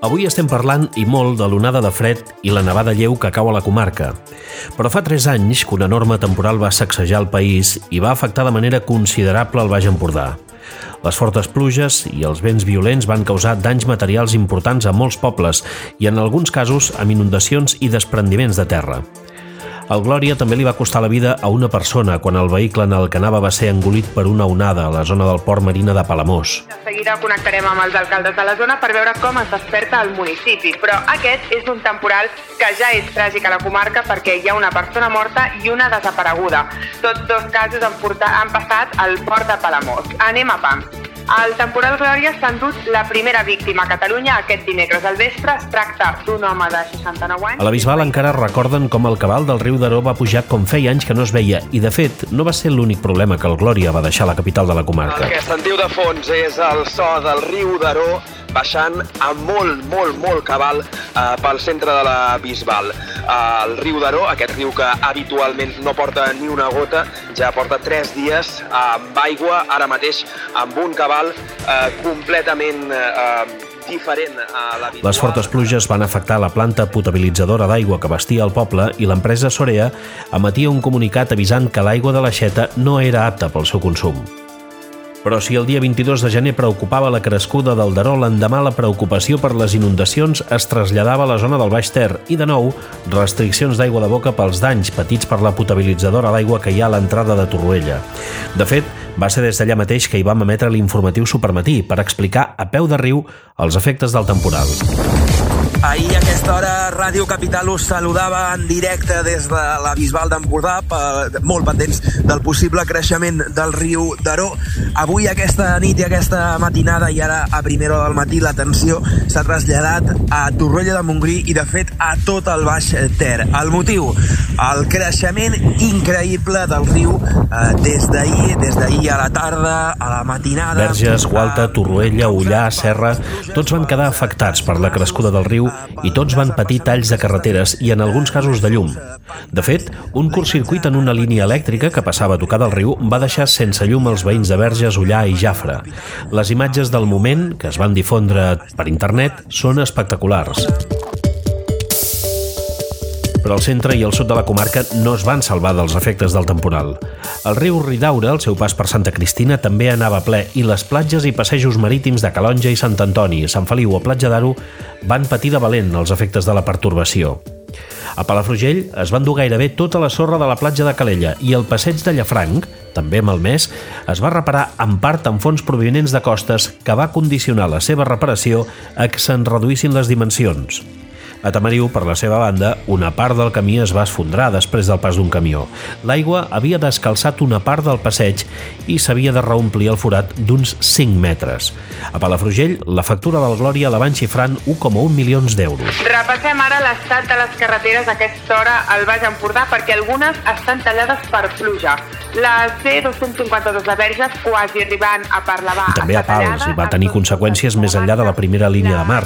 Avui estem parlant i molt de l'onada de fred i la nevada lleu que cau a la comarca. Però fa 3 anys que una norma temporal va sacsejar el país i va afectar de manera considerable el Baix Empordà. Les fortes pluges i els vents violents van causar danys materials importants a molts pobles i en alguns casos amb inundacions i desprendiments de terra. El Glòria també li va costar la vida a una persona quan el vehicle en el que anava va ser engolit per una onada a la zona del port marina de Palamós. De seguida connectarem amb els alcaldes de la zona per veure com es desperta el municipi, però aquest és un temporal que ja és tràgic a la comarca perquè hi ha una persona morta i una desapareguda. Tots dos casos han, portat, han passat al port de Palamós. Anem a pam. El temporal Glòria s'ha endut la primera víctima a Catalunya aquest dimecres al vespre. Es tracta d'un home de 69 anys. A la Bisbal encara recorden com el cabal del riu Daró va pujar com feia anys que no es veia i, de fet, no va ser l'únic problema que el Glòria va deixar a la capital de la comarca. El que sentiu de fons és el so del riu Daró baixant a molt, molt, molt cabal eh, pel centre de la Bisbal. Eh, el riu d'Aró, aquest riu que habitualment no porta ni una gota, ja porta tres dies amb aigua, ara mateix amb un cabal eh, completament eh, diferent a. Les fortes pluges van afectar la planta potabilitzadora d'aigua que vestia el poble i l'empresa Sorea emetia un comunicat avisant que l'aigua de l'aixeta no era apta pel seu consum. Però si el dia 22 de gener preocupava la crescuda del Daró, l'endemà la preocupació per les inundacions es traslladava a la zona del Baix Ter i, de nou, restriccions d'aigua de boca pels danys patits per la potabilitzadora d'aigua que hi ha a l'entrada de Torroella. De fet, va ser des d'allà mateix que hi vam emetre l'informatiu Supermatí per explicar a peu de riu els efectes del temporal. Ahir a aquesta hora Ràdio Capital us saludava en directe des de la Bisbal d'Empordà, molt pendents del possible creixement del riu Daró. Avui, aquesta nit i aquesta matinada i ara a primera hora del matí, l'atenció s'ha traslladat a Torroella de Montgrí i, de fet, a tot el Baix Ter. El motiu? El creixement increïble del riu eh, des d'ahir, des d'ahir a la tarda, a la matinada... Verges, Gualta, Torroella, Ullà, Serra, tots van quedar afectats per la crescuda del riu i tots van patir talls de carreteres i en alguns casos de llum. De fet, un curtcircuit en una línia elèctrica que passava a tocar del riu va deixar sense llum els veïns de Verges, Ullà i Jafra. Les imatges del moment, que es van difondre per internet, són espectaculars però el centre i el sud de la comarca no es van salvar dels efectes del temporal. El riu Ridaura, al seu pas per Santa Cristina, també anava ple i les platges i passejos marítims de Calonja i Sant Antoni, Sant Feliu o Platja d'Aro van patir de valent els efectes de la pertorbació. A Palafrugell es van dur gairebé tota la sorra de la platja de Calella i el passeig de Llafranc, també malmès, es va reparar en part amb fons provinents de costes que va condicionar la seva reparació a que se'n reduïssin les dimensions. A Tamariu, per la seva banda, una part del camí es va esfondrar després del pas d'un camió. L'aigua havia descalçat una part del passeig i s'havia de reomplir el forat d'uns 5 metres. A Palafrugell, la factura del Glòria la van xifrant 1,1 milions d'euros. Repassem ara l'estat de les carreteres a aquesta hora al Baix Empordà perquè algunes estan tallades per pluja. La C252 de Verges quasi arribant a Parlavà. I també a Pals i va tenir conseqüències més enllà de la primera línia de mar,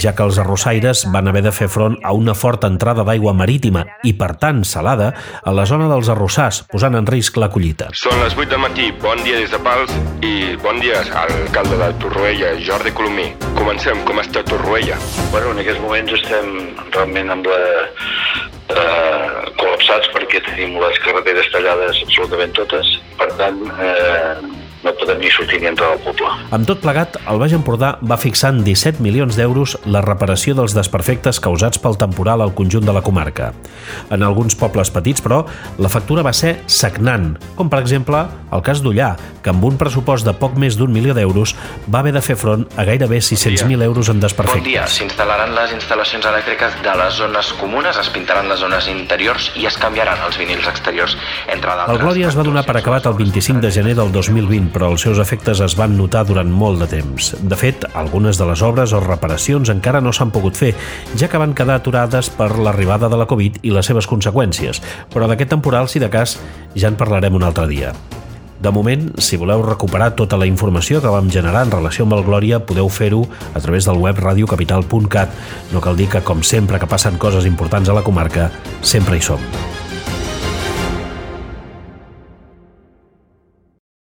ja que els arrossaires van haver de fer front a una forta entrada d'aigua marítima i, per tant, salada, a la zona dels arrossars, posant en risc la collita. Són les 8 del matí, bon dia des de Pals i bon dia al alcalde de Torroella, Jordi Colomí. Comencem, com està Torroella? Bueno, en aquests moments estem realment amb la, eh, col·lapsats perquè tenim les carreteres tallades absolutament totes. Per tant, eh, no podem ni sortir ni entrar al poble. Amb tot plegat, el Baix Empordà va fixar en 17 milions d'euros la reparació dels desperfectes causats pel temporal al conjunt de la comarca. En alguns pobles petits, però, la factura va ser sagnant, com per exemple el cas d'Ullà, que amb un pressupost de poc més d'un milió d'euros va haver de fer front a gairebé 600.000 euros en desperfectes. Bon dia, s'instal·laran les instal·lacions elèctriques de les zones comunes, es pintaran les zones interiors i es canviaran els vinils exteriors, entre d'altres. El Glòria es va donar per acabat el 25 de gener del 2020, però els seus efectes es van notar durant molt de temps. De fet, algunes de les obres o reparacions encara no s'han pogut fer, ja que van quedar aturades per l'arribada de la Covid i les seves conseqüències, però d'aquest temporal, si de cas, ja en parlarem un altre dia. De moment, si voleu recuperar tota la informació que vam generar en relació amb el Glòria, podeu fer-ho a través del web radiocapital.cat. No cal dir que, com sempre que passen coses importants a la comarca, sempre hi som.